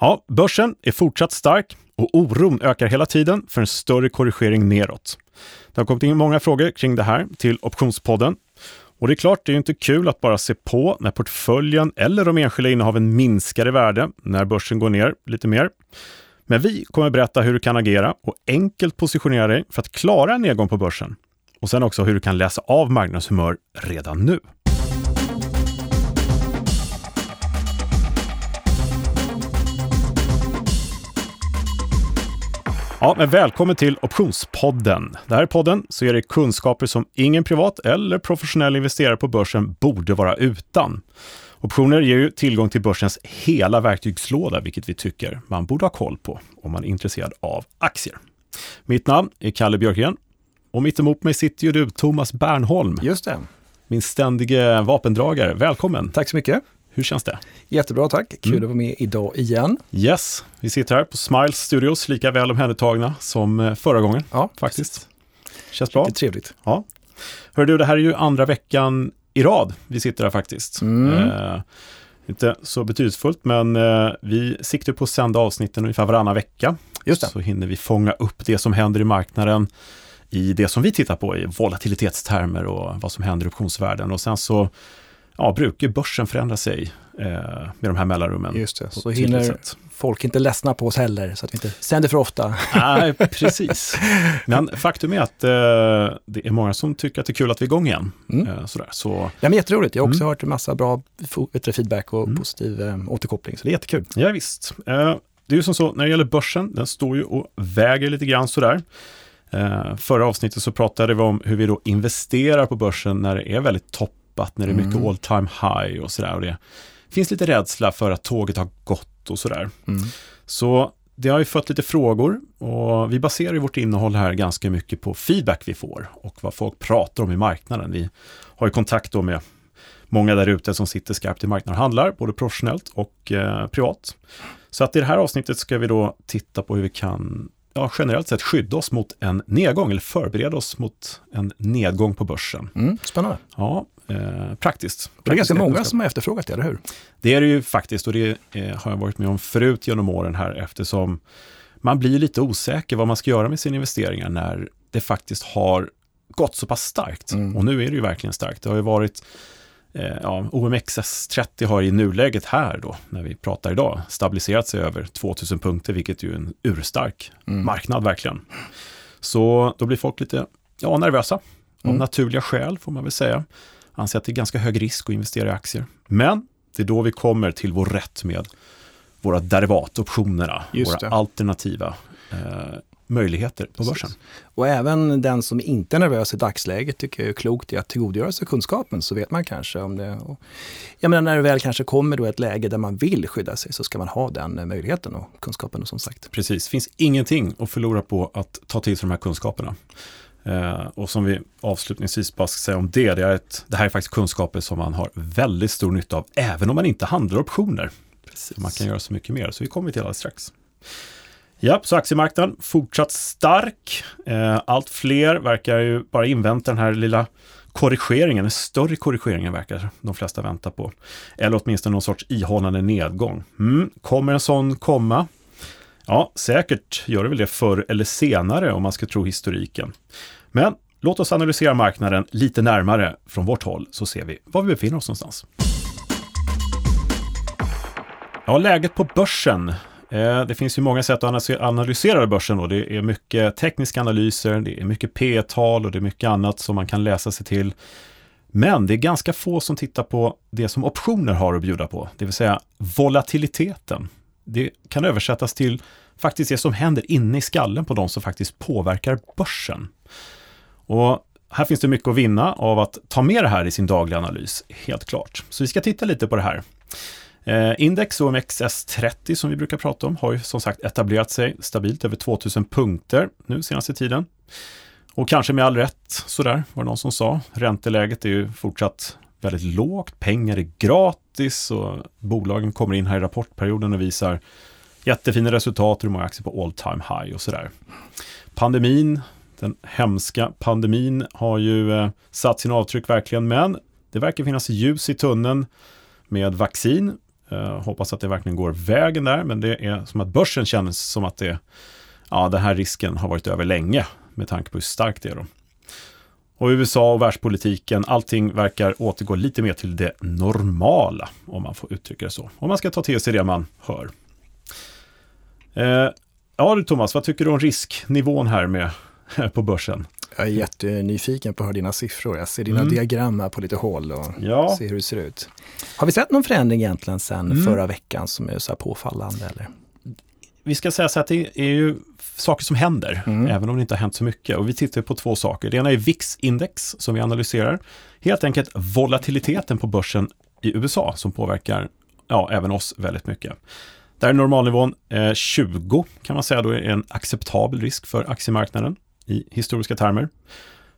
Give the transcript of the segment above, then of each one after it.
Ja, börsen är fortsatt stark och oron ökar hela tiden för en större korrigering neråt. Det har kommit in många frågor kring det här till Optionspodden. Och det är klart, det är inte kul att bara se på när portföljen eller de enskilda innehaven minskar i värde när börsen går ner lite mer. Men vi kommer berätta hur du kan agera och enkelt positionera dig för att klara en nedgång på börsen. Och sen också hur du kan läsa av marknadshumör redan nu. Ja, men välkommen till Optionspodden. Det här är podden så ger dig kunskaper som ingen privat eller professionell investerare på börsen borde vara utan. Optioner ger ju tillgång till börsens hela verktygslåda, vilket vi tycker man borde ha koll på om man är intresserad av aktier. Mitt namn är Kalle Björkgren och mitt emot mig sitter ju du, Thomas Bernholm. Just det. Min ständige vapendragare. Välkommen! Tack så mycket. Hur känns det? Jättebra, tack. Kul mm. att vara med idag igen. Yes, vi sitter här på Smiles Studios, lika väl omhändertagna som eh, förra gången. Ja, faktiskt. Känns bra. Är trevligt. Ja. Hör du, det här är ju andra veckan i rad vi sitter här faktiskt. Mm. Eh, inte så betydelsefullt, men eh, vi siktar på att sända avsnitten ungefär varannan vecka. Just det. Så hinner vi fånga upp det som händer i marknaden i det som vi tittar på i volatilitetstermer och vad som händer i optionsvärlden. Och sen så ja, brukar börsen förändra sig eh, med de här mellanrummen. Just det, så hinner sätt. folk inte ledsna på oss heller, så att vi inte sänder för ofta. Nej, precis. Men faktum är att eh, det är många som tycker att det är kul att vi är igång igen. Mm. Eh, sådär. Så... Ja, men jätteroligt. Jag har också mm. hört en massa bra feedback och mm. positiv eh, återkoppling, så det är jättekul. Ja, visst. Eh, det är ju som så, när det gäller börsen, den står ju och väger lite grann sådär. Eh, förra avsnittet så pratade vi om hur vi då investerar på börsen när det är väldigt topp tappat, när det är mycket mm. all time high och sådär. Och det finns lite rädsla för att tåget har gått och sådär. Mm. Så det har ju fått lite frågor och vi baserar ju vårt innehåll här ganska mycket på feedback vi får och vad folk pratar om i marknaden. Vi har ju kontakt då med många där ute som sitter skarpt i marknaden och handlar, både professionellt och eh, privat. Så att i det här avsnittet ska vi då titta på hur vi kan ja, generellt sett skydda oss mot en nedgång eller förbereda oss mot en nedgång på börsen. Mm, spännande. Ja, eh, praktiskt. Det är ganska många som har efterfrågat det, eller hur? Det är det ju faktiskt och det eh, har jag varit med om förut genom åren här eftersom man blir lite osäker vad man ska göra med sina investeringar när det faktiskt har gått så pass starkt. Mm. Och nu är det ju verkligen starkt. Det har ju varit eh, ja, OMXS30 har i nuläget här då, när vi pratar idag, stabiliserat sig över 2000 punkter, vilket ju är en urstark mm. marknad verkligen. Så då blir folk lite ja, nervösa, av mm. naturliga skäl får man väl säga anser att det är ganska hög risk att investera i aktier. Men det är då vi kommer till vår rätt med våra derivatoptionerna, våra alternativa eh, möjligheter på börsen. Och även den som inte är nervös i dagsläget tycker jag är klokt i att tillgodogöra sig kunskapen så vet man kanske om det. Och jag menar när det väl kanske kommer då ett läge där man vill skydda sig så ska man ha den möjligheten och kunskapen som sagt. Precis, det finns ingenting att förlora på att ta till sig de här kunskaperna. Eh, och som vi avslutningsvis bara ska säga om det, det, är ett, det här är faktiskt kunskaper som man har väldigt stor nytta av, även om man inte handlar optioner. Precis. Man kan göra så mycket mer, så vi kommer till alldeles strax. Ja, så aktiemarknaden fortsatt stark. Eh, allt fler verkar ju bara invänta den här lilla korrigeringen, en större korrigeringen verkar de flesta vänta på. Eller åtminstone någon sorts ihållande nedgång. Mm, kommer en sån komma? Ja, säkert gör det väl det förr eller senare om man ska tro historiken. Men låt oss analysera marknaden lite närmare från vårt håll så ser vi var vi befinner oss någonstans. Ja, läget på börsen. Eh, det finns ju många sätt att analysera börsen. Då. Det är mycket tekniska analyser, det är mycket P tal och det är mycket annat som man kan läsa sig till. Men det är ganska få som tittar på det som optioner har att bjuda på, det vill säga volatiliteten. Det kan översättas till faktiskt det som händer inne i skallen på de som faktiskt påverkar börsen. Och här finns det mycket att vinna av att ta med det här i sin dagliga analys, helt klart. Så vi ska titta lite på det här. Eh, index OMXS30 som vi brukar prata om har ju som sagt etablerat sig stabilt över 2000 punkter nu senaste tiden. Och kanske med all rätt, sådär var det någon som sa. Ränteläget är ju fortsatt väldigt lågt, pengar är gratis och bolagen kommer in här i rapportperioden och visar jättefina resultat, hur många aktier på all time high och sådär. Pandemin, den hemska pandemin har ju eh, satt sin avtryck verkligen, men det verkar finnas ljus i tunneln med vaccin. Eh, hoppas att det verkligen går vägen där, men det är som att börsen känns som att det, ja, den här risken har varit över länge med tanke på hur starkt det är. Då. Och USA och världspolitiken, allting verkar återgå lite mer till det normala, om man får uttrycka det så. Om man ska ta till sig det man hör. Eh, ja du Thomas, vad tycker du om risknivån här med, på börsen? Jag är jättenyfiken på att höra dina siffror. Jag ser dina mm. diagram här på lite håll och ja. ser hur det ser ut. Har vi sett någon förändring egentligen sedan mm. förra veckan som är så här påfallande? Eller? Vi ska säga så att det är ju saker som händer, mm. även om det inte har hänt så mycket. Och vi tittar på två saker. Det ena är VIX-index som vi analyserar. Helt enkelt volatiliteten på börsen i USA som påverkar ja, även oss väldigt mycket. Där är normalnivån eh, 20 kan man säga då är en acceptabel risk för aktiemarknaden i historiska termer.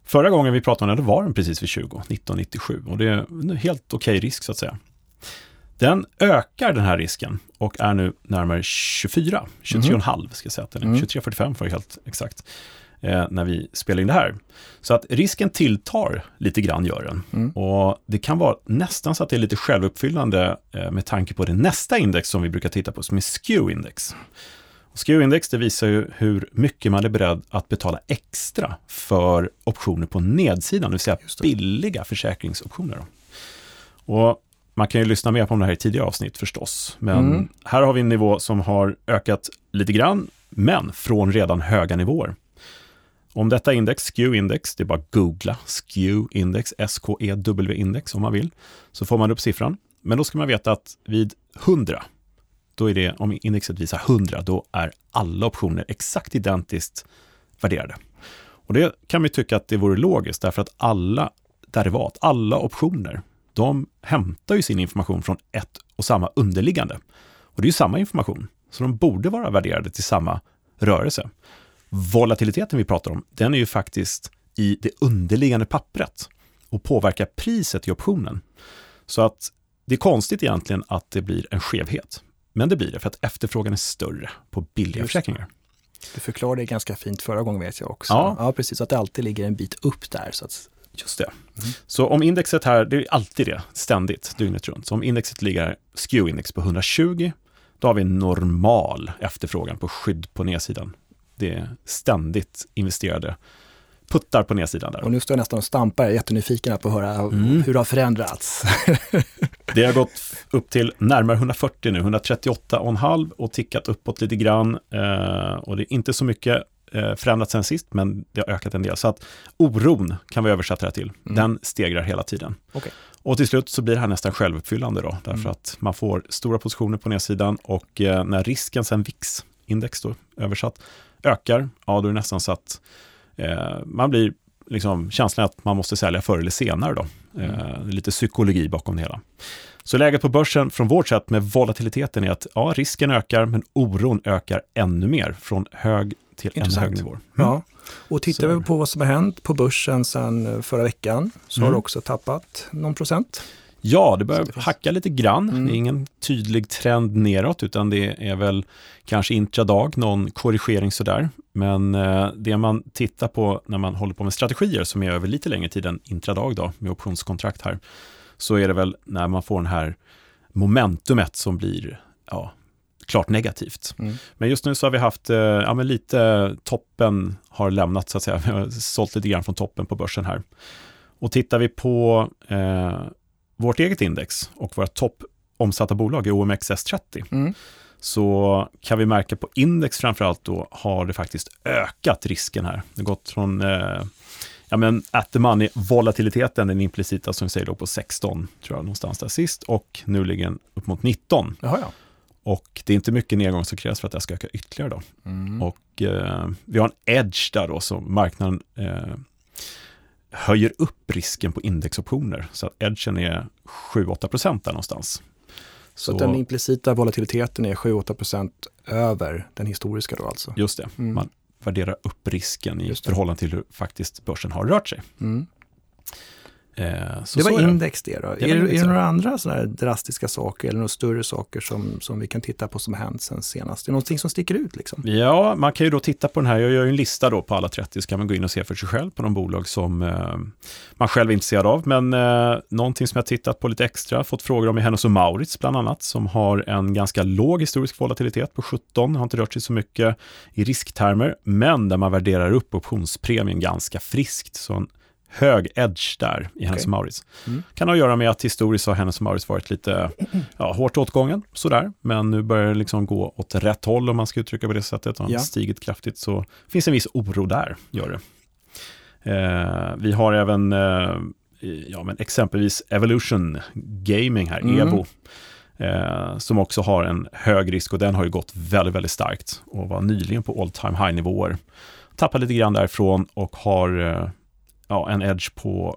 Förra gången vi pratade om den, då var den precis vid 20, 1997 och det är en helt okej okay risk så att säga. Den ökar den här risken och är nu närmare 24, 23,5 mm. ska jag säga att den är, mm. 23,45 för helt exakt, eh, när vi spelar in det här. Så att risken tilltar lite grann gör den. Mm. Och det kan vara nästan så att det är lite självuppfyllande eh, med tanke på det nästa index som vi brukar titta på, som är SKEW-index. SKEW-index det visar ju hur mycket man är beredd att betala extra för optioner på nedsidan, det vill säga billiga försäkringsoptioner. Och man kan ju lyssna mer på det här i tidigare avsnitt förstås. Men mm. här har vi en nivå som har ökat lite grann, men från redan höga nivåer. Om detta index, SKEW-index, det är bara att googla SKEW-index, S-K-E-W-index om man vill, så får man upp siffran. Men då ska man veta att vid 100, då är det, om indexet visar 100, då är alla optioner exakt identiskt värderade. Och det kan vi tycka att det vore logiskt, därför att alla derivat, alla optioner, de hämtar ju sin information från ett och samma underliggande. Och det är ju samma information, så de borde vara värderade till samma rörelse. Volatiliteten vi pratar om, den är ju faktiskt i det underliggande pappret och påverkar priset i optionen. Så att det är konstigt egentligen att det blir en skevhet. Men det blir det för att efterfrågan är större på billiga försäkringar. Du förklarade det ganska fint förra gången vet jag också. Ja, ja precis, att det alltid ligger en bit upp där. Så att Just det. Mm. Så om indexet här, det är alltid det, ständigt, dygnet runt. Så om indexet ligger, SKEW-index på 120, då har vi en normal efterfrågan på skydd på nedsidan. Det är ständigt investerade puttar på nedsidan där. Och nu står jag nästan och stampar, jag är jättenyfiken på att höra mm. hur det har förändrats. det har gått upp till närmare 140 nu, 138,5 och tickat uppåt lite grann. Eh, och det är inte så mycket eh, förändrats sen sist, men det har ökat en del. Så att oron kan vi översätta det till. Mm. Den stegrar hela tiden. Okay. Och till slut så blir det här nästan självuppfyllande då, därför mm. att man får stora positioner på nedsidan och eh, när risken sen VIX-index då, översatt, ökar, ja då är det nästan så att man blir liksom känslan att man måste sälja förr eller senare då. Mm. Eh, lite psykologi bakom det hela. Så läget på börsen från vårt sätt med volatiliteten är att ja, risken ökar, men oron ökar ännu mer från hög till ännu högre nivåer. Mm. Ja. Och tittar så. vi på vad som har hänt på börsen sedan eh, förra veckan så mm. har det också tappat någon procent. Ja, det börjar det hacka lite grann. Mm. Det är ingen tydlig trend neråt, utan det är väl kanske intradag, någon korrigering sådär. Men eh, det man tittar på när man håller på med strategier som är över lite längre tid än intradag då, med optionskontrakt här, så är det väl när man får den här momentumet som blir ja, klart negativt. Mm. Men just nu så har vi haft, eh, ja men lite, toppen har lämnat så att säga, vi har sålt lite grann från toppen på börsen här. Och tittar vi på eh, vårt eget index och våra topp omsatta bolag i OMXS30, mm. så kan vi märka på index framförallt då har det faktiskt ökat risken här. Det har gått från eh, ja men at the money, volatiliteten, den implicita som vi säger då på 16, tror jag någonstans där sist, och nu ligger den upp mot 19. Jaha, ja. Och det är inte mycket nedgång som krävs för att det ska öka ytterligare. Då. Mm. Och eh, vi har en edge där då, så marknaden eh, höjer upp risken på indexoptioner. Så att edgen är 7-8 procent där någonstans. Så, så den implicita volatiliteten är 7-8% över den historiska då alltså? Just det, mm. man värderar upp risken i förhållande till hur faktiskt börsen har rört sig. Mm. Eh, så det var så index det då. var är, det- index, är det några andra sådana här drastiska saker eller några större saker som, som vi kan titta på som hänt sen senast? Det är någonting som sticker ut liksom? Ja, man kan ju då titta på den här. Jag gör ju en lista då på alla 30, så kan man gå in och se för sig själv på de bolag som eh, man själv är intresserad av. Men eh, någonting som jag tittat på lite extra, fått frågor om i Hennes och Maurits bland annat, som har en ganska låg historisk volatilitet på 17, har inte rört sig så mycket i risktermer, men där man värderar upp optionspremien ganska friskt. Så en hög edge där i Hennes Okej. och Maurits. Mm. Kan ha att göra med att historiskt har Hennes Mauritz varit lite ja, hårt åtgången, sådär. Men nu börjar det liksom gå åt rätt håll om man ska uttrycka på det sättet. Och har Ja. stigit kraftigt så finns en viss oro där, gör det. Eh, vi har även eh, ja, men exempelvis Evolution Gaming här, Mm. Evo. Eh, som också har en hög risk och den har ju gått väldigt, väldigt starkt och var nyligen på all time high-nivåer. Tappade lite grann därifrån och har eh, ja, en edge på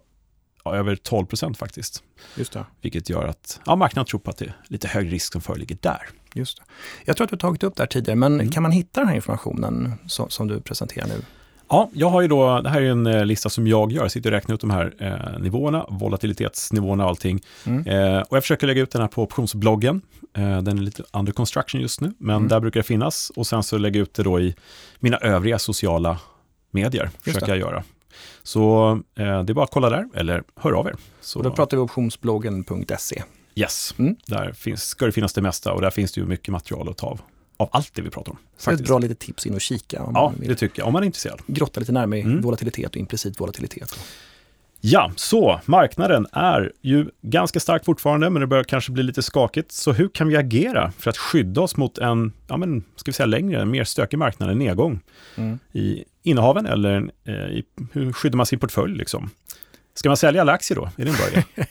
ja, över 12 procent faktiskt. Just det. Vilket gör att ja, marknaden tror på att det är lite högre risk som föreligger där. Just det. Jag tror att du har tagit upp det här tidigare, men Mm. kan man hitta den här informationen som, som du presenterar nu? Ja, jag har ju då, det här är en eh, lista som jag gör, jag sitter och räknar ut de här eh, nivåerna, volatilitetsnivåerna och allting. Mm. Eh, och jag försöker lägga ut den här på optionsbloggen. Eh, den är lite under construction just nu, men Mm. där brukar det finnas. Och sen så lägger jag ut det då i mina övriga sociala medier, försöker det. jag göra. Så eh, det är bara att kolla där, eller hör av er. Så, Och då pratar vi optionsbloggen.se. yes, Mm. där finns, ska det finnas det mesta och där finns det ju mycket material att ta av. Av allt det vi pratar om. Så ett bra litet tips in och kika om Ja, man vill det tycker jag, om man är intresserad. grotta lite närmare Mm. volatilitet och implicit volatilitet. Ja, så marknaden är ju ganska stark fortfarande, men det börjar kanske bli lite skakigt. Så hur kan vi agera för att skydda oss mot en, ja men, ska vi säga längre, en mer stökig marknad, en nedgång Mm. i innehaven eller eh, i, hur skyddar man sin portfölj liksom? Ska man sälja alla aktier då? Är det en bra idé?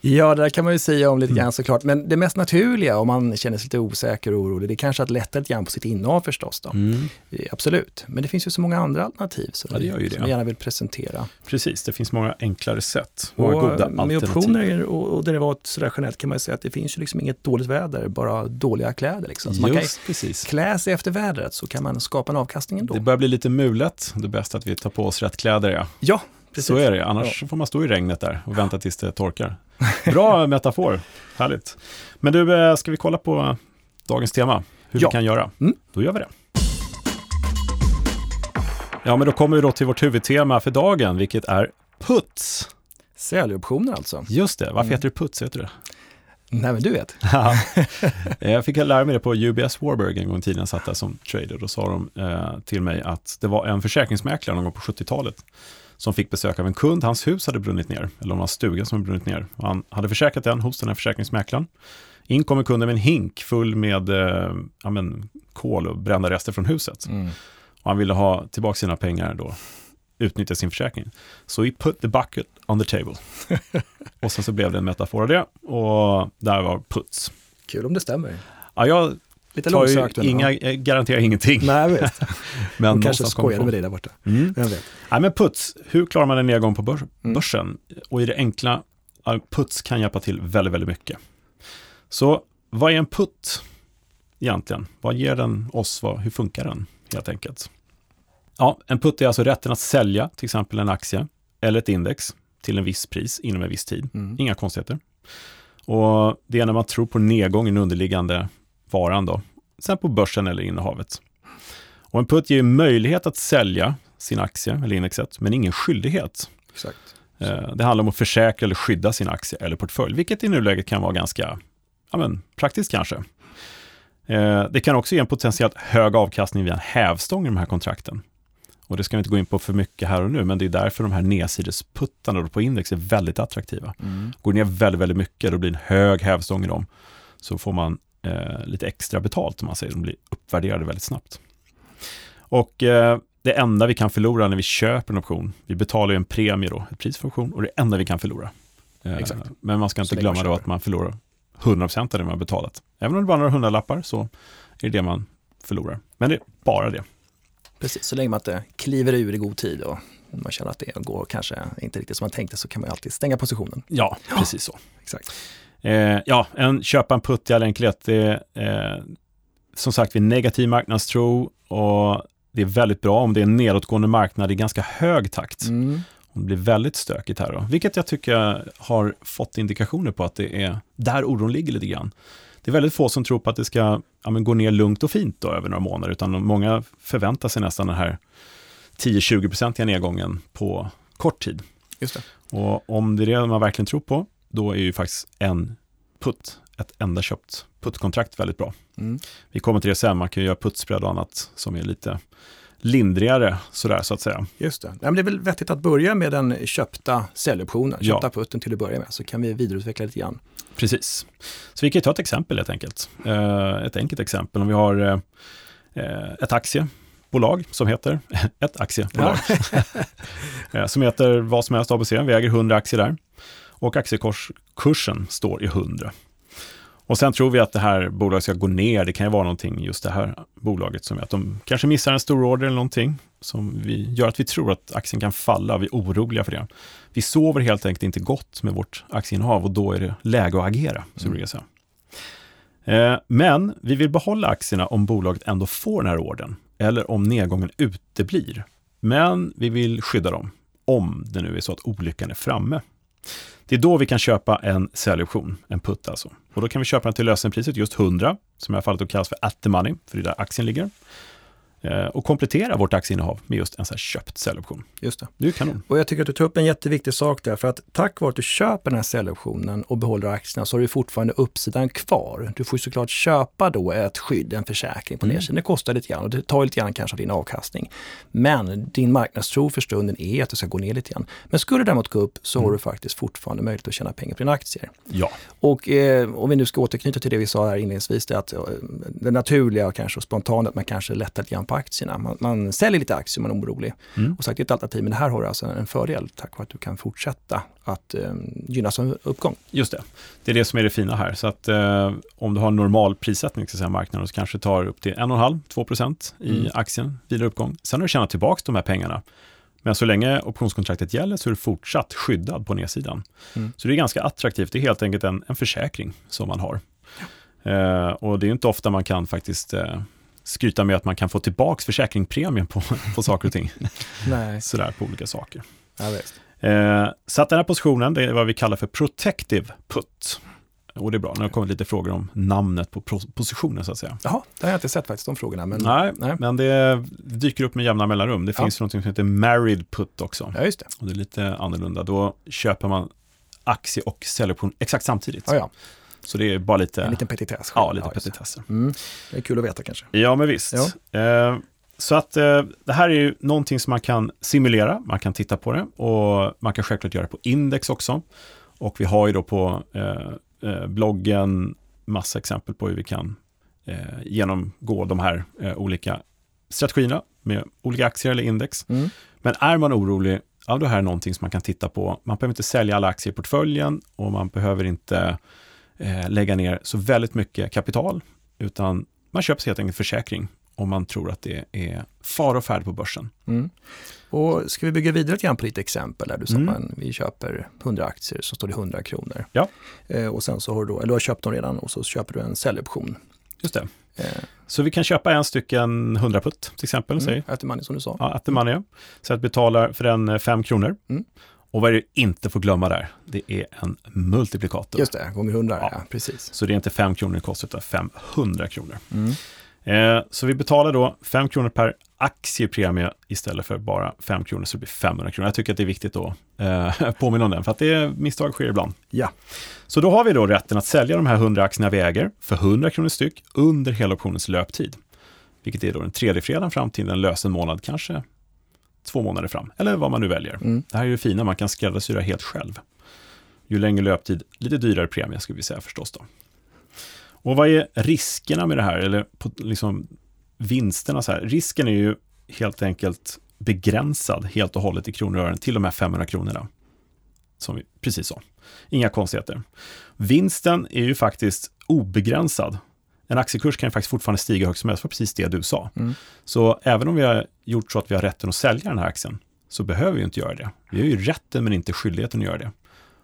Ja, det där kan man ju säga om lite Mm. grann såklart. Men det mest naturliga om man känner sig lite osäker och orolig, det är kanske att lätta lite grann på sitt innehav förstås. Då. Mm, Eh, Absolut, men det finns ju så många andra alternativ som, Ja, vi, som vi gärna vill presentera. precis, det finns många enklare sätt, många Och goda med alternativ. optioner och, och derivat sådär generellt kan man ju säga att det finns ju liksom inget dåligt väder, bara dåliga kläder. Liksom. Så man kan Just precis. klä sig efter vädret så kan man skapa en avkastning ändå. Det börjar bli lite mulet, det är bäst att vi tar på oss rätt kläder. Ja. Ja, precis. Så är det, annars får man stå i regnet där och vänta tills det torkar. Bra metafor, härligt. Men du, eh, ska vi kolla på dagens tema? Hur Ja. vi kan göra? Mm. Då gör vi det. Ja, men då kommer vi då till vårt huvudtema för dagen, vilket är puts. Säljoptioner alltså. Just det, varför Mm. heter det puts? Du det? Nej, men du vet. jag fick lära mig det på UBS Warburg en gång i tiden, jag satt där som trader. Då sa de eh, till mig att det var en försäkringsmäklare någon gång på 70-talet som fick besök av en kund. Hans hus hade brunnit ner, eller om hans stuga som hade brunnit ner. Och han hade försäkrat den hos den här försäkringsmäklaren. In kommer kunden med en hink full med eh, ja, men, kol och brända rester från huset. Mm. Och han ville ha tillbaka sina pengar då, utnyttja sin försäkring. Så he put the bucket on the table. och sen så blev det en metafor av det och där var puts. Kul om det stämmer. Ja, jag Lite tar långsökt. inga, jag garanterar ingenting. Nej, visst. men De kanske skojade med dig där borta. Mm. Vem vet. Nej, men puts, hur klarar man en nedgång på börs, Mm. börsen? Och i det enkla, puts kan hjälpa till väldigt, väldigt mycket. Så vad är en putt egentligen? Vad ger den oss? Vad, hur funkar den helt enkelt? Ja, en putt är alltså rätten att sälja till exempel en aktie eller ett index till en viss pris inom en viss tid. Mm. Inga konstigheter. Och det är när man tror på nedgång i den underliggande varan då, sen på börsen eller innehavet. Och en putt ger möjlighet att sälja sin aktie eller indexet, men ingen skyldighet. Exakt. Eh, Det handlar om att försäkra eller skydda sin aktie eller portfölj, vilket i nuläget kan vara ganska ja, men, praktiskt kanske. Eh, Det kan också ge en potentiellt hög avkastning via en hävstång i de här kontrakten. Och det ska vi inte gå in på för mycket här och nu, men det är därför de här nedsidesputtarna på index är väldigt attraktiva. Mm. Går ner väldigt, väldigt mycket, då blir det en hög hävstång i dem, så får man eh, lite extra betalt om man säger, de blir uppvärderade väldigt snabbt. Och eh, det enda vi kan förlora när vi köper en option, vi betalar ju en premie då, ett pris för option, och det enda vi kan förlora. Eh, Exakt. Men man ska inte glömma då att man förlorar 100% av det man har betalat. Även om det bara är några hundralappar så är det det man förlorar. Men det är bara det. Precis, så länge man inte kliver ur i god tid och man känner att det går kanske inte riktigt som man tänkte så kan man alltid stänga positionen. Ja, precis så. Exakt. Eh, ja, en köpa en putt i all enkelhet. Det är, eh, som sagt, vid negativ marknadstro och det är väldigt bra om det är en nedåtgående marknad i ganska hög takt. Mm. Det blir väldigt stökigt här då, vilket jag tycker har fått indikationer på att det är där oron ligger lite grann. Det är väldigt få som tror på att det ska ja, gå ner lugnt och fint då över några månader, utan många förväntar sig nästan den här 10-20-procentiga nedgången på kort tid. Just det. Och om det är det man verkligen tror på, då är ju faktiskt en putt, ett enda köpt puttkontrakt väldigt bra. Mm. Vi kommer till det sen, man kan ju göra puttspread och annat som är lite lindrigare sådär så att säga. Just det. Ja, men det är väl vettigt att börja med den köpta säljoptionen, Ja. köpta putten till att börja med, så kan vi vidareutveckla lite grann. Precis. Så vi kan ju ta ett exempel helt enkelt. Eh, ett enkelt exempel om vi har eh, eh, ett aktiebolag som heter, ett aktiebolag, eh, som heter vad som helst ABC, vi äger 100 aktier där och aktiekursen står i 100. Och sen tror vi att det här bolaget ska gå ner, det kan ju vara någonting just det här bolaget som är att de kanske missar en stor order eller någonting som vi gör att vi tror att aktien kan falla, vi är oroliga för det. Vi sover helt enkelt inte gott med vårt aktieinnehav och då är det läge att agera, så jag säga. Eh, Men vi vill behålla aktierna om bolaget ändå får den här ordern eller om nedgången uteblir. Men vi vill skydda dem om det nu är så att olyckan är framme. Det är då vi kan köpa en säljoption, en putt alltså. Och då kan vi köpa den till lösenpriset, just 100, som i alla fall då kallas för at the money, för det är där aktien ligger. Eh, Och komplettera vårt aktieinnehav med just en så här köpt säljoption. Just det. Det är kanon. Och jag tycker att du tar upp en jätteviktig sak där, för att tack vare att du köper den här säljoptionen och behåller aktierna så har du fortfarande uppsidan kvar. Du får såklart köpa då ett skydd, en försäkring på Mm. nedsidan. Det kostar lite grann och det tar lite grann kanske av din avkastning. Men din marknadstro för stunden är att det ska gå ner lite grann. Men skulle det däremot gå upp så har du faktiskt fortfarande möjlighet att tjäna pengar på dina aktier. Ja, Och eh, om vi nu ska återknyta till det vi sa här inledningsvis, det att eh, det naturliga och kanske spontana, att man kanske lättar lite grann på aktierna. Man, man säljer lite aktier om man är orolig. Mm. Och sagt, det är ett alternativ, men här har du alltså en fördel tack vare att du kan fortsätta att eh, gynnas av uppgång. just det. Det är det som är det fina här. Så att eh, om du har normal prissättning till marknaden så kanske tar upp till 1,5-2% i Mm. aktien vid uppgång. Sen har du tjänat tillbaka de här pengarna. Men så länge optionskontraktet gäller så är du fortsatt skyddad på nedsidan. Mm. Så det är ganska attraktivt. Det är helt enkelt en, en försäkring som man har. Eh, och det är inte ofta man kan faktiskt eh, skryta med att man kan få tillbaka försäkringspremien på, på saker och ting. Nej. Sådär på olika saker. Ja. Eh, så att den här positionen, det är vad vi kallar för protective put. Och det är bra, nu har det kommit lite frågor om namnet på positionen så att säga. Jaha, det har jag inte sett faktiskt, de frågorna. Men, nej, nej. men det dyker upp med jämna mellanrum. Det Ja. finns något som heter married put också. Ja, just det. Och det är lite annorlunda. Då köper man aktie och säljoption exakt samtidigt. Ja, ja. Så det är bara lite, En liten petitess. ja, lite det. petitesser. Mm. Det är kul att veta kanske. Ja, men visst. Eh, så att eh, det här är ju någonting som man kan simulera, man kan titta på det och man kan självklart göra det på index också. Och vi har ju då på eh, bloggen massa exempel på hur vi kan genomgå de här olika strategierna med olika aktier eller index. Mm. Men är man orolig, ja då här är någonting som man kan titta på. Man behöver inte sälja alla aktier i portföljen och man behöver inte eh, lägga ner så väldigt mycket kapital, utan man köper sig helt enkelt försäkring om man tror att det är fara och färd på börsen. Mm. Och ska vi bygga vidare lite grann på lite exempel? Där du sa Mm. att vi köper 100 aktier så står det 100 kronor. Ja. Eh, och sen så har du då, eller du har köpt dem redan och så köper du en säljoption. Just det. Eh, Så vi kan köpa en stycken 100 putt till exempel, säg. mm, efter money som du sa. Ja, at the money. Så att betala för den 5 kronor. Mm. Och vad är det inte får glömma där? Det är en multiplikator. Just det, gånger 100, ja. Ja. precis. Så det är inte 5 kronor det kostar, utan 500 kronor. Mm. Eh, så vi betalar då 5 kronor per aktiepremie istället för bara 5 kronor, så det blir 500 kronor. Jag tycker att det är viktigt att eh, påminna om den, för att det misstag sker ibland. Ja. Så då har vi då rätten att sälja de här 100 aktierna vi äger för 100 kronor styck under hela optionens löptid. Vilket är då den tredje fredagen fram till en lösen månad, kanske två månader fram, eller vad man nu väljer. Mm. Det här är ju fina, man kan skräddarsy helt själv. Ju längre löptid, lite dyrare premie skulle vi säga förstås då. Och vad är riskerna med det här, eller på, liksom vinsterna så här? Risken är ju helt enkelt begränsad helt och hållet i kronor och ören till de här 500 kronorna. Som vi precis sa. Inga konstigheter. Vinsten är ju faktiskt obegränsad. En aktiekurs kan ju faktiskt fortfarande stiga högt som helst för precis det du sa. Mm. Så även om vi har gjort så att vi har rätten att sälja den här aktien, så behöver vi inte göra det. Vi har ju rätten men inte skyldigheten att göra det.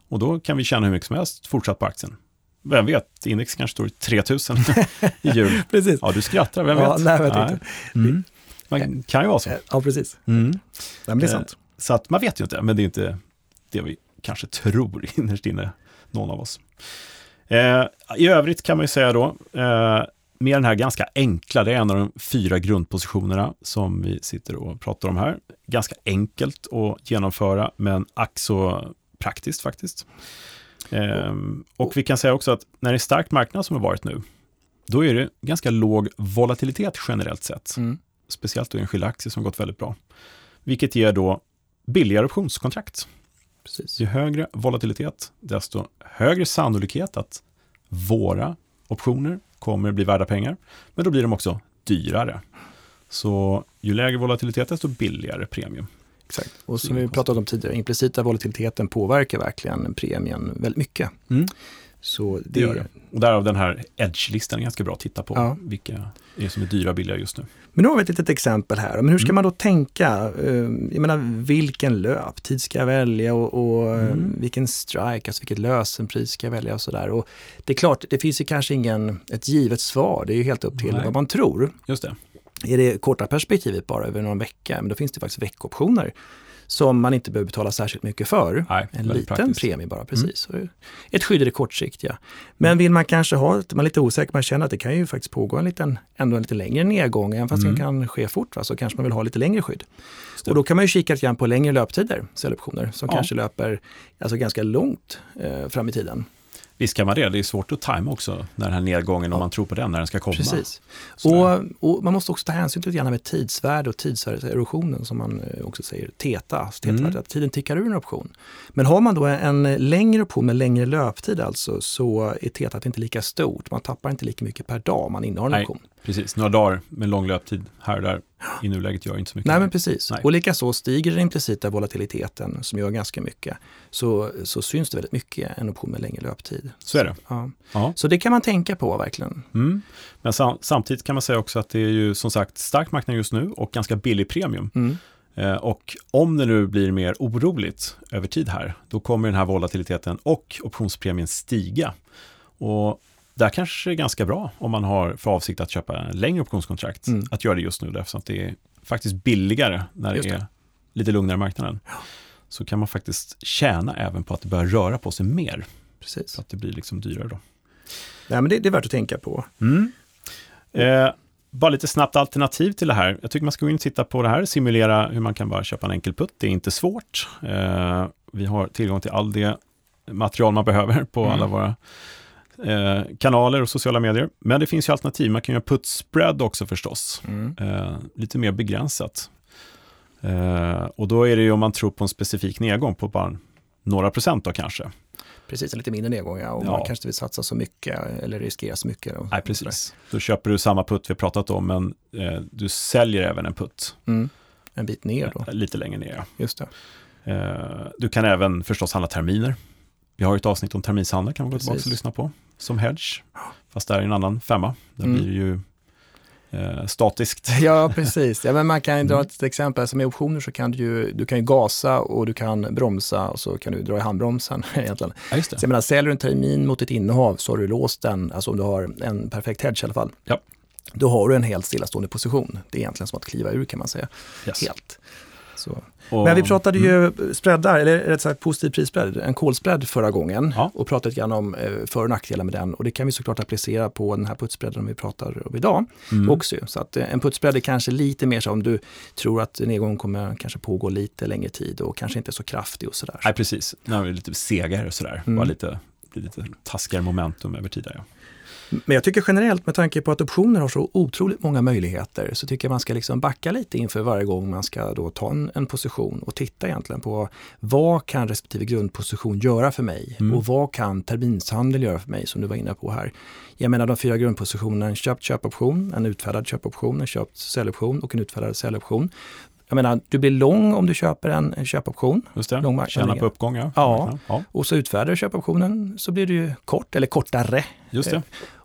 Och då kan vi tjäna hur mycket som helst fortsatt på aktien. Vem vet, index kanske står i 3000 i jul. Precis. Ja, du skrattar, vem Ja, vet? nej, vet inte. Mm. Man kan ju vara så. Eh, Ja, precis. Mm. Nej, men det är Eh, sant. så att man vet ju inte, men det är inte det vi kanske tror innerst inne, någon av oss. Eh, I övrigt kan man ju säga då, eh, med den här ganska enkla, det är en av de fyra grundpositionerna som vi sitter och pratar om här. Ganska enkelt att genomföra, men ack praktiskt faktiskt. Eh, och vi kan säga också att när det är stark marknad som har varit nu, då är det ganska låg volatilitet generellt sett. Mm. Speciellt då enskilda aktier som gått väldigt bra. Vilket ger då billigare optionskontrakt. Precis. Ju högre volatilitet, desto högre sannolikhet att våra optioner kommer bli värda pengar. Men då blir de också dyrare. Så ju lägre volatilitet, desto billigare premium. Exakt. Och som vi pratade om tidigare, implicita volatiliteten påverkar verkligen premien väldigt mycket. Mm. Så det, det gör det. Och därav den här Edge-listan är ganska bra att titta på. Ja. Vilka är som är dyra billiga just nu. Men nu har vi ett litet exempel här. Men hur ska mm. man då tänka? Eh, jag menar, vilken löptid ska jag välja och, och eh, mm. vilken strike, alltså vilket lösenpris ska jag välja och sådär. Och det är klart, det finns ju kanske ingen, ett givet svar. Det är ju helt upp till Nej. vad man tror. Just det. Är det korta perspektivet bara över någon vecka, men då finns det faktiskt veckoptioner som man inte behöver betala särskilt mycket för. Nej, en liten praktiskt. premie bara, precis. Mm. Ett skydd i det kortsiktiga. Men vill man kanske ha, man är lite osäker, man känner att det kan ju faktiskt pågå en liten, ändå en lite längre nedgång, även fast mm. den kan ske fort, va, så kanske man vill ha lite längre skydd. Och då kan man ju kika lite grann på längre löptider, säljoptioner, som ja. kanske löper alltså ganska långt eh, fram i tiden. Visst kan man det. Det är svårt att tajma också, när den här nedgången, ja. om man tror på den, när den ska komma. Precis. Och, och, man måste också ta hänsyn till med tidsvärde och tidsvärdeserosionen som man eh, också säger, TETA, alltså mm. att tiden tickar ur en option. Men har man då en längre option med längre löptid alltså, så är TETA inte lika stort. Man tappar inte lika mycket per dag om man innehar en Nej. option. Precis, några dagar med lång löptid här och där i nuläget gör inte så mycket. Nej, men precis. Nej. Och likaså stiger den implicita volatiliteten som gör ganska mycket, så, så syns det väldigt mycket en option med längre löptid. Så är det. Ja. ja. Så det kan man tänka på verkligen. Mm. Men sam samtidigt kan man säga också att det är ju som sagt stark marknad just nu och ganska billig premium. Mm. Eh, och om det nu blir mer oroligt över tid här, då kommer den här volatiliteten och optionspremien stiga. Och där kanske det är ganska bra om man har för avsikt att köpa längre optionskontrakt, mm. att göra det just nu, därför att det är faktiskt billigare när det, det. är lite lugnare i marknaden. Ja. Så kan man faktiskt tjäna även på att det börjar röra på sig mer. Precis. För att det blir liksom dyrare då. Ja, men det, det är värt att tänka på. Mm. Eh, bara lite snabbt alternativ till det här. Jag tycker man ska gå in och titta på det här, simulera hur man kan bara köpa en enkel putt. Det är inte svårt. Eh, vi har tillgång till all det material man behöver på mm. alla våra eh, kanaler och sociala medier. Men det finns ju alternativ. Man kan göra put-spread också förstås. Mm. Eh, lite mer begränsat. Eh, och då är det ju om man tror på en specifik nedgång på bara några procent då kanske. Precis, en lite mindre nedgång ja, och ja. man kanske vill satsa så mycket eller riskera så mycket. Nej, precis. Då köper du samma putt vi pratat om, men eh, du säljer även en putt. Mm. En bit ner då? Lite längre ner, ja. Just det. Eh, du kan även förstås handla terminer. Vi har ett avsnitt om terminshandel, kan man gå tillbaka och lyssna på, som hedge. Fast där är en annan femma. Där mm. blir det ju eh, statiskt. Ja, precis. Ja, men man kan ju dra mm. ett exempel, som i optioner så kan du ju, du kan ju gasa och du kan bromsa och så kan du dra i handbromsen egentligen. Ja, just det. Så jag menar, säljer du en termin mot ett innehav så har du låst den, alltså om du har en perfekt hedge i alla fall. Ja. Då har du en helt stillastående position. Det är egentligen som att kliva ur kan man säga. Yes. Helt. Så. Och, Men vi pratade ju mm. spreadar, eller rätt sagt positiv prisspread, en kolspread förra gången ja. och pratade lite grann om eh, för och nackdelar med den och det kan vi såklart applicera på den här putspreaden vi pratar om idag mm. också. Så att eh, en putspread är kanske lite mer så om du tror att nedgången kommer kanske pågå lite längre tid och kanske inte så kraftig och sådär. Nej precis, den är lite segare och sådär, mm. bara lite, lite taskigare momentum över tid. Ja. Men jag tycker generellt med tanke på att optioner har så otroligt många möjligheter så tycker jag man ska liksom backa lite inför varje gång man ska då ta en, en position och titta egentligen på vad kan respektive grundposition göra för mig mm. och vad kan terminshandel göra för mig som du var inne på här. Jag menar de fyra grundpositionerna, en köpt köpoption, en utfärdad köpoption, en köpt säljoption och en utfärdad säljoption. Jag menar, du blir lång om du köper en, en köpoption. Just det, lång tjäna på uppgång. Ja. Ja. ja. och så utfärdar du köpoptionen så blir du kort eller kortare. Just det.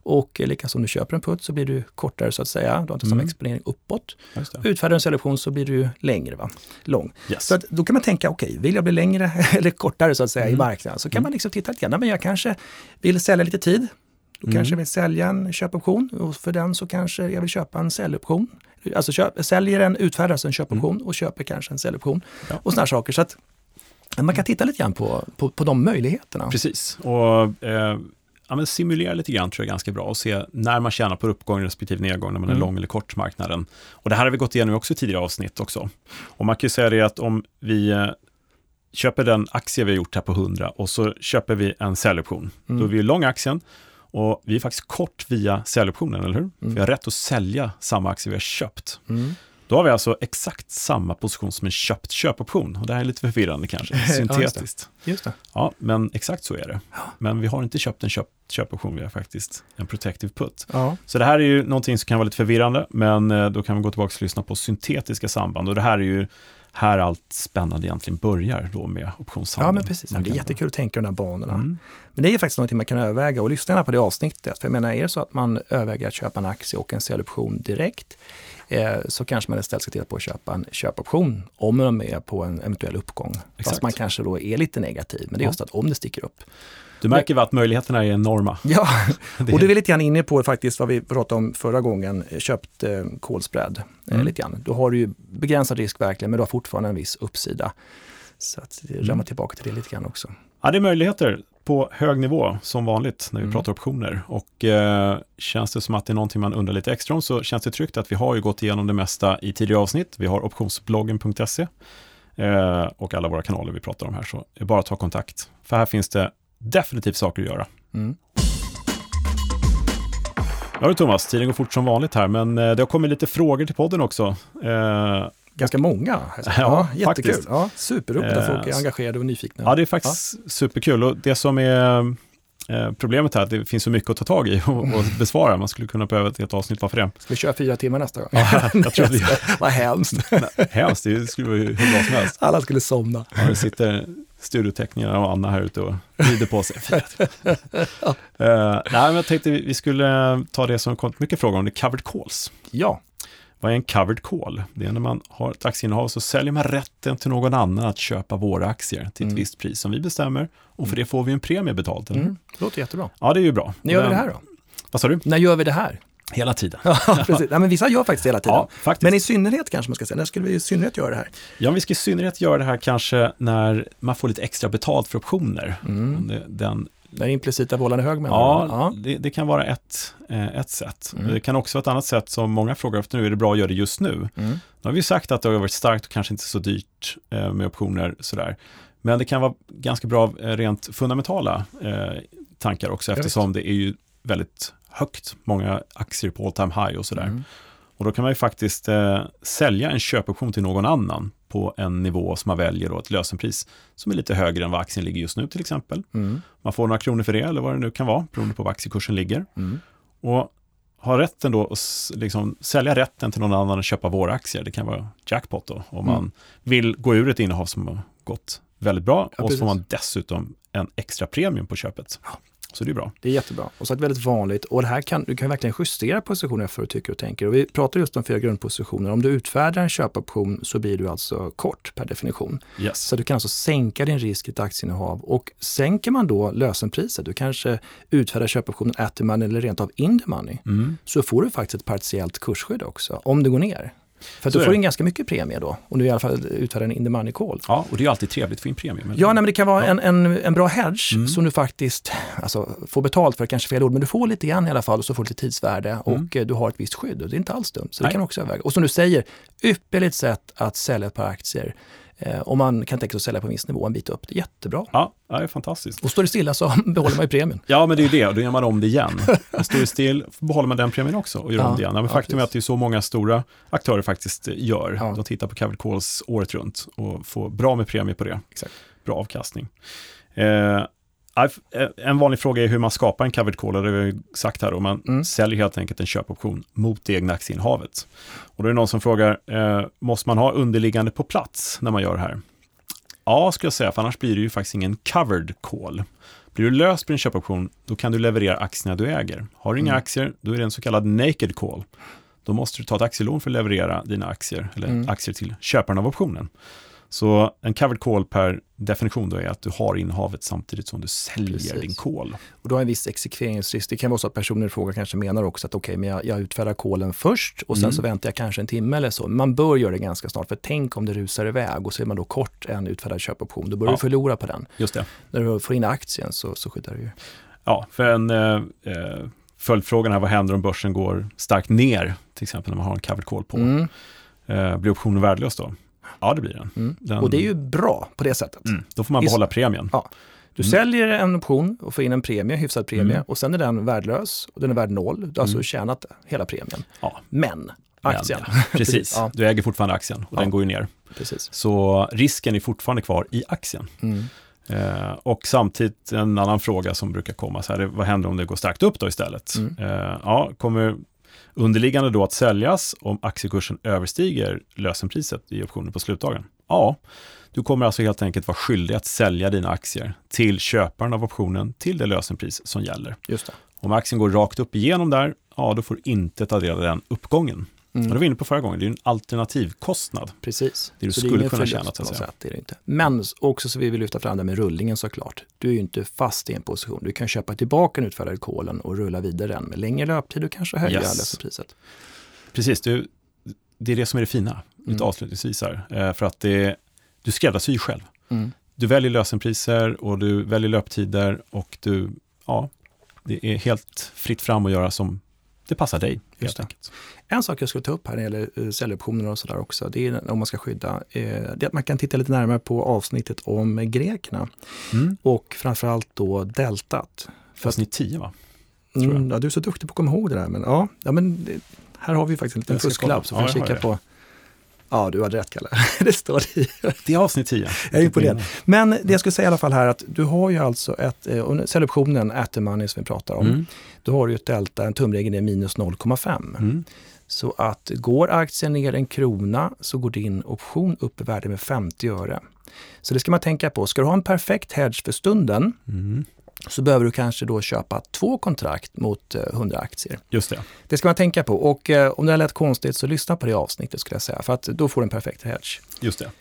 Och likaså om du köper en putt så blir du kortare så att säga. Du har inte mm. samma exponering uppåt. Utfärdar en selektion så blir du längre, va? lång. Yes. Så att då kan man tänka, okej, okay, vill jag bli längre eller kortare så att säga mm. i marknaden? Så kan mm. man liksom titta lite grann, men jag kanske vill sälja lite tid. Då kanske jag vill sälja en köpoption och för den så kanske jag vill köpa en säljoption. Alltså köp, säljer en, utfärdar en köpoption och köper kanske en säljoption Ja. och sådana saker. Så att man kan titta lite grann på, på, på de möjligheterna. Precis, och eh, ja, men simulera lite grann tror jag är ganska bra och se när man tjänar på uppgång respektive nedgång, när man är Mm. lång eller kort marknaden. Och det här har vi gått igenom också i tidigare avsnitt också. Och man kan ju säga det att om vi eh, köper den aktie vi har gjort här på 100 och så köper vi en säljoption, Mm. då är vi lång aktien och vi är faktiskt kort via säljoptionen, eller hur? Vi har rätt att sälja samma aktie vi har köpt. Mm. Då har vi alltså exakt samma position som en köpt köpoption. Och det här är lite förvirrande kanske, syntetiskt. Just det. Ja, men exakt så är det. Men vi har inte köpt en köp, köpoption, vi har faktiskt en protective put. Ja. Så det här är ju någonting som kan vara lite förvirrande, men eh, då kan vi gå tillbaka och lyssna på syntetiska samband. Och det här är ju här allt spännande egentligen börjar då med optionshandel. ja, men precis. Det är jättekul att tänka i de här banorna. Mm. Men det är faktiskt någonting man kan överväga och lyssna gärna på det avsnittet. För jag menar, är det så att man överväger att köpa en aktie och en säljoption direkt så kanske man istället ska titta på att köpa en köpoption om man är på en eventuell uppgång. Fast Exakt. man kanske då är lite negativ, men det är just att om det sticker upp. Du märker väl att möjligheterna är enorma. Ja, och det är lite grann inne på faktiskt vad vi pratade om förra gången, eh, köpt eh, kolspread. Eh, Mm. lite grann. Då har du ju begränsad risk verkligen, men du har fortfarande en viss uppsida. Så att det Mm. tillbaka till det lite grann också. Ja, det är möjligheter på hög nivå som vanligt när vi Mm. pratar optioner. Och eh, känns det som att det är någonting man undrar lite extra om så känns det tryggt att vi har ju gått igenom det mesta i tidigare avsnitt. Vi har optionsbloggen.se eh, och alla våra kanaler vi pratar om här. Så är bara att ta kontakt. För här finns det definitivt saker att göra. Mm. Ja du Thomas, tiden går fort som vanligt här, men eh, det har kommit lite frågor till podden också. Eh, Ganska många. Ja, jättekul. faktiskt. Ja, superroligt att Eh, folk är engagerade och nyfikna. Ja, det är faktiskt superkul. Och det som är eh, problemet här är att det finns så mycket att ta tag i och, och besvara. Man skulle kunna behöva ett helt avsnitt bara för det. Ska vi köra fyra timmar nästa gång? Ja, jag tror Vad hemskt. Hemskt, det skulle vara hur bra som helst. Alla skulle somna. Ja, det sitter studioteknikerna och Anna här ute och vrider på sig. uh, nej, men jag tänkte vi skulle ta det som kom mycket frågor om, det är covered calls. Ja, Vad är en covered call? Det är när man har ett aktieinnehav så säljer man rätten till någon annan att köpa våra aktier till ett Mm. visst pris som vi bestämmer och för det får vi en premie betalt. mm. det låter jättebra. Ja, det är ju bra. När gör vi det här då? Vad sa du? När gör vi det här? Hela tiden. Ja, precis. Ja, men vissa gör faktiskt hela tiden. Ja, faktiskt. Men i synnerhet kanske man ska säga, när skulle vi i synnerhet göra det här? Ja, vi ska i synnerhet göra det här kanske när man får lite extra betalt för optioner. Mm. Det, den, implicita vållande hög menar ja, du? Det, det kan vara ett, eh, ett sätt. Mm. Det kan också vara ett annat sätt som många frågar efter nu. Är det bra att göra det just nu? Mm. Nu har vi sagt att det har varit starkt och kanske inte så dyrt eh, med optioner sådär. Men det kan vara ganska bra eh, rent fundamentala tankar också Ja, eftersom det är ju väldigt högt, många aktier på all time high och sådär. Mm. Och då kan man ju faktiskt eh, sälja en köpoption till någon annan på en nivå som man väljer då ett lösenpris som är lite högre än vad aktien ligger just nu till exempel. Mm. Man får några kronor för det eller vad det nu kan vara beroende på vad aktiekursen ligger. Mm. Och ha rätten då att liksom sälja rätten till någon annan att köpa våra aktier. Det kan vara jackpot då om Mm. man vill gå ur ett innehav som har gått väldigt bra Ja, och så får man dessutom en extra premium på köpet. Så det är bra. Det är jättebra. Och så det väldigt vanligt. Och det här kan, du kan verkligen justera positioner efter vad du tycker och tänker. Och vi pratar just om fyra grundpositioner. Om du utfärdar en köpoption så blir du alltså kort per definition. Yes. Så du kan alltså sänka din risk i ett aktieinnehav. Och sänker man då lösenpriset, du kanske utfärdar köpoptionen at the money eller rent av in the money, Mm. så får du faktiskt ett partiellt kursskydd också, om det går ner. För att du är får det. in ganska mycket premie då, om du i alla fall utfärdar en in the money call. Ja, och det är ju alltid trevligt för en premium. eller? Ja, nej, men det kan vara Ja. en, en, en bra hedge Mm. som du faktiskt alltså, får betalt för, kanske fel ord, men du får lite grann i alla fall och så får du lite tidsvärde och eh, du har ett visst skydd. Och det är inte alls dumt, så det Mm. Nej. kan också överväga. Och som du säger, ypperligt sätt att sälja ett par aktier. Eh, om man kan tänka sig att sälja på en viss nivå en bit upp, det är jättebra. Ja, det är fantastiskt. Och står det stilla så behåller man ju premien. Ja, men det är ju det, och då gör man om det igen. Står det still, behåller man den premien också och gör Ja, om det igen. Men ja, faktum är att det är så många stora aktörer faktiskt gör. Ja. De tittar på covered calls året runt och får bra med premie på det. Exakt. Bra avkastning. Eh, en vanlig fråga är hur man skapar en covered call, det har vi sagt här, och man Mm. säljer helt enkelt en köpoption mot det egna aktieinnehavet. Och då är det någon som frågar, eh, måste man ha underliggande på plats när man gör det här? Ja, skulle jag säga, för annars blir det ju faktiskt ingen covered call. Blir du lös på din köpoption, då kan du leverera aktierna du äger. Har du inga Mm. aktier, då är det en så kallad naked call. Då måste du ta ett aktielån för att leverera dina aktier, eller Mm. aktier till köparen av optionen. Så en covered call per definition då är att du har innehavet samtidigt som du säljer Precis. din call. Och du har en viss exekveringsrisk. Det kan vara så att personen i fråga kanske menar också att okej, okay, men jag, jag utfärdar kolen först och sen Mm. så väntar jag kanske en timme eller så. Man bör göra det ganska snart, för tänk om det rusar iväg och så är man då kort en utfärdad köpoption. Då börjar Ja. du förlora på den. Just det. När du får in aktien så, så skyddar du ju. Ja, för en eh, eh, följdfrågan här, vad händer om börsen går starkt ner, till exempel när man har en covered call på? Mm, Eh, blir optionen värdelös då? Ja, det blir den. mm. Den- Och det är ju bra på det sättet. Mm, då får man behålla premien. Ja. Du Mm. säljer en option och får in en premie, hyfsad premie Mm. och sen är den värdelös och den är värd noll. Du har alltså Mm. tjänat hela premien. Ja. Men aktien. Precis, Ja. du äger fortfarande aktien och Ja. den går ju ner. Precis. Så risken är fortfarande kvar i aktien. Mm. Eh, och samtidigt en annan fråga som brukar komma, så här, vad händer om det går starkt upp då istället? Mm. Eh, ja, kommer underliggande då att säljas om aktiekursen överstiger lösenpriset i optionen på slutdagen? Ja, du kommer alltså helt enkelt vara skyldig att sälja dina aktier till köparen av optionen till det lösenpris som gäller. Just det. Om aktien går rakt upp igenom där, ja då får du inte ta del av den uppgången. Mm. Och det var inne på förra gången, det är en alternativkostnad. Precis. Det du Så skulle ingen kunna tjäna, på något sätt, det är det inte. Men också så vill vi lyfta fram det med rullingen såklart. Du är ju inte fast i en position. Du kan köpa tillbaka den utfärdade kolen och rulla vidare den med längre löptid och kanske höja Yes. lösenpriset. Precis, du, det är det som är det fina, lite Mm. avslutningsvis här. Eh, för att det, du skräddarsyr själv. Mm. Du väljer lösenpriser och du väljer löptider och du, ja, det är helt fritt fram att göra som det passar dig. Helt enkelt. En sak jag skulle ta upp här när det gäller säljoptioner och sådär också, det är om man ska skydda, eh, det är att man kan titta lite närmare på avsnittet om grekerna Mm. och framförallt då deltat. För Avsnitt 10 va? mm, ja, du är så duktig på att komma ihåg det där, men ja, ja men det, här har vi faktiskt en liten fusklapp får vi jag kika på Ja, du hade rätt Kalle. det står i. Det är avsnitt 10. Jag är imponerad. Men det jag skulle säga i alla fall här att du har ju alltså ett, eh, och säljoptionen at the money som vi pratar om, Mm. då har du ju ett delta, en tumregel är minus 0,5. Mm. Så att går aktien ner en krona så går din option upp i värde med 50 öre. Så det ska man tänka på. Ska du ha en perfekt hedge för stunden Mm. Så behöver du kanske då köpa två kontrakt mot eh, 100 aktier. Just det. Det ska man tänka på och eh, om det här lät konstigt så lyssna på det avsnittet skulle jag säga för att då får du en perfekt hedge. Just det.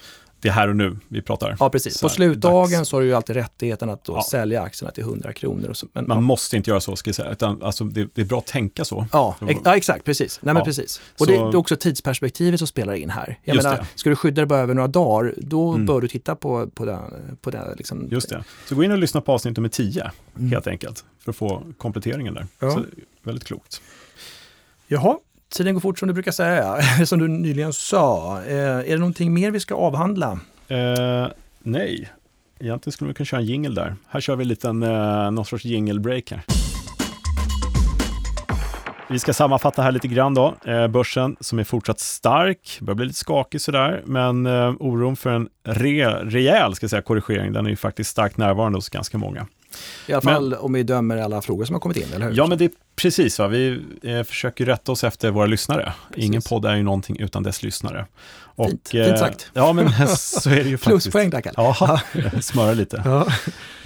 Det är här och nu vi pratar. Ja precis, Så på slutdagen dags. så har du ju alltid rättigheten att Ja. sälja aktierna till 100 kronor. Så, men, Man ja. måste inte göra så, ska jag säga. Utan, alltså, det, det är bra att tänka så. Ja, ex- ja, exakt, precis. Nej, men precis. Så- Och det, det är också tidsperspektivet som spelar in här. Jag Just menar, det. ska du skydda dig bara över några dagar, då Mm. bör du titta på, på det. På det liksom. Just det. Så gå in och lyssna på avsnitt nummer 10, Mm. helt enkelt, för att få kompletteringen där. Ja. Så, väldigt klokt. Jaha, tiden går fort som du brukar säga, som du nyligen sa. Eh, är det någonting mer vi ska avhandla? Eh, nej, egentligen skulle vi kunna köra en jingle där. Här kör vi en liten, eh, någon sorts jingle break här. Vi ska sammanfatta här lite grann då. Eh, börsen som är fortsatt stark, börjar bli lite skakig sådär, men eh, oron för en re, rejäl ska jag säga, korrigering, den är ju faktiskt starkt närvarande hos ganska många. I alla Men- fall om vi dömer alla frågor som har kommit in, eller hur? Ja, men det är precis va. Vi eh, försöker rätta oss efter våra lyssnare. Precis. Ingen podd är ju någonting utan dess lyssnare. Och, Fint. Fint eh, sagt. Ja, men så är det ju faktiskt. Pluspoäng där, Kalle. Ja, smöra lite. Ja.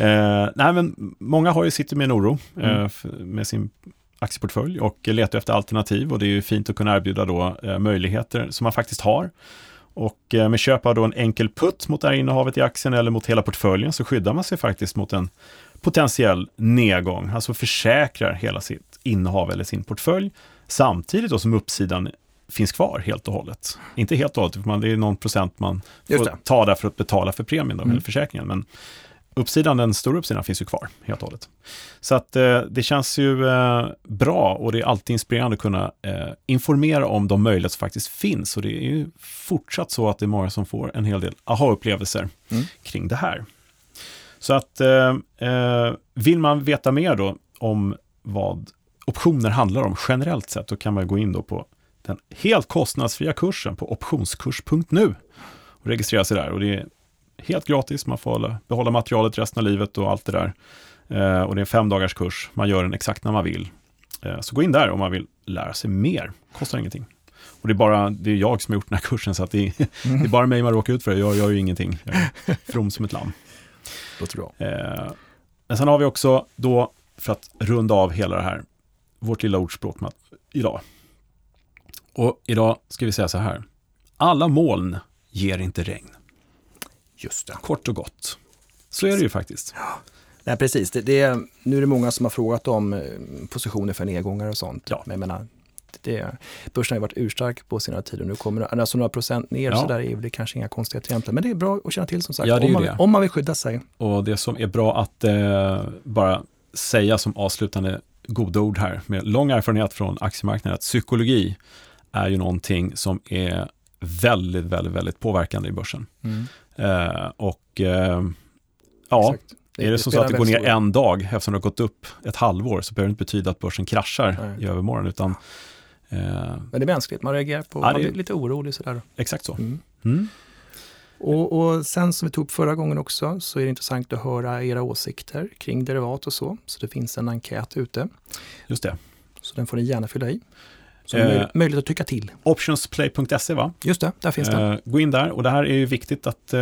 Eh, nej, men många har ju sitter med en oro eh, Mm. med sin aktieportfölj och letar efter alternativ och det är ju fint att kunna erbjuda då eh, möjligheter som man faktiskt har. Och eh, med köp av då en enkel putt mot det här innehavet i aktien eller mot hela portföljen så skyddar man sig faktiskt mot en potentiell nedgång, alltså försäkrar hela sitt innehav eller sin portfölj samtidigt då som uppsidan finns kvar helt och hållet. Inte helt och hållet, för man, det är någon procent man får ta där för att betala för premien, då, Mm. eller försäkringen. Men uppsidan, den stora uppsidan finns ju kvar helt och hållet. Så att eh, det känns ju eh, bra och det är alltid inspirerande att kunna eh, informera om de möjligheter som faktiskt finns. Och det är ju fortsatt så att det är många som får en hel del aha-upplevelser Mm. kring det här. Så att eh, eh, vill man veta mer då om vad optioner handlar om generellt sett, då kan man gå in då på den helt kostnadsfria kursen på optionskurs.nu och registrera sig där. Och det är helt gratis, man får behålla materialet resten av livet och allt det där. Eh, och det är en fem dagars kurs, man gör den exakt när man vill. Eh, så gå in där om man vill lära sig mer, kostar ingenting. Och det är bara det är jag som har gjort den här kursen, så att det, är, det är bara mig man råkar ut för det. Jag gör ju ingenting, jag är from som ett lamm. Låter bra. Eh, men sen har vi också då, för att runda av hela det här, vårt lilla ordspråk idag. Och idag ska vi säga så här. Alla moln ger inte regn. Just det. Kort och gott. Så är det ju faktiskt. Nej, precis. Det, det, nu är det många som har frågat om eh, positioner för nedgångar och sånt. Ja. Men jag menar, det, börsen har varit urstark på senare tid och nu kommer det, alltså några procent ner Ja. så där är det kanske inga konstigheter egentligen. Men det är bra att känna till som sagt, Ja, det om, man, det. om man vill skydda sig. Och det som är bra att eh, bara säga som avslutande goda ord här med lång erfarenhet från aktiemarknaden att psykologi är ju någonting som är väldigt, väldigt, väldigt påverkande i börsen. Eh, och eh, ja, Exakt. är det som så att det går ner en dag eftersom det har gått upp ett halvår så behöver det inte betyda att börsen kraschar Nej. i övermorgon utan eh, Men det är mänskligt, man reagerar på, Ja, man blir lite orolig sådär. exakt så. Mm. Mm. Och, och sen som vi tog upp förra gången också så är det intressant att höra era åsikter kring derivat och så. Så det finns en enkät ute, Just det. så den får ni gärna fylla i. Så Eh. möj- möjligt att tycka till. Optionsplay.se va? Just det, där finns den. Eh, gå in där och det här är ju viktigt att eh,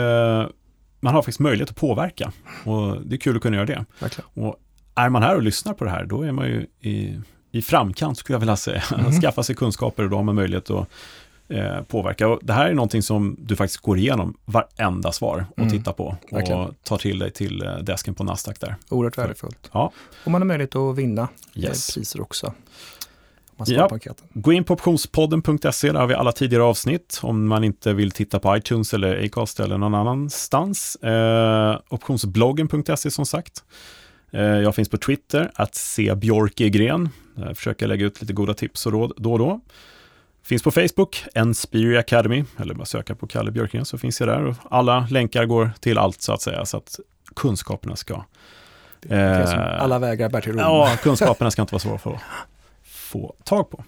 man har faktiskt möjlighet att påverka och det är kul att kunna göra det. Verkligen. Och är man här och lyssnar på det här, då är man ju i, i framkant skulle jag vilja säga. Mm. Skaffa sig kunskaper och då har man möjlighet att eh, påverka. Och det här är någonting som du faktiskt går igenom varenda svar och Mm. tittar på Verkligen. och tar till dig till eh, desken på Nasdaq där. Oerhört värdefullt. Ja. Och man har möjlighet att vinna Yes. eh, priser också. Ja. Gå in på optionspodden.se, där har vi alla tidigare avsnitt om man inte vill titta på iTunes eller Acast eller någon annanstans. Eh, optionsbloggen.se som sagt. Eh, jag finns på Twitter, att se Björkegren. Där försöker jag lägga ut lite goda tips och råd då och då. Finns på Facebook, Enspiri Academy, eller bara söka på Kalle Björkegren så finns jag där. Och alla länkar går till allt så att säga, så att kunskaperna ska... Eh, alla vägar bär till Rom. Ja, kunskaperna ska inte vara svåra att få, tag på.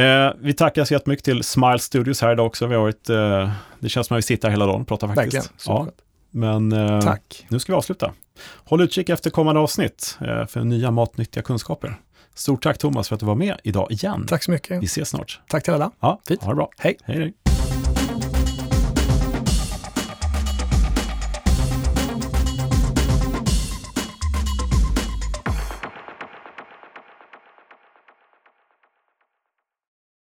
Eh, vi tackar så jättemycket till Smile Studios här idag också. Vi har varit, eh, det känns som att vi sitter här hela dagen och pratar faktiskt. Verkligen. Ja, men eh, nu ska vi avsluta. Håll utkik efter kommande avsnitt eh, för nya matnyttiga kunskaper. Stort tack Thomas för att du var med idag igen. Tack så mycket. Vi ses snart. Tack till alla. Ja, Fint. ha det bra. Hej. Hej, hej.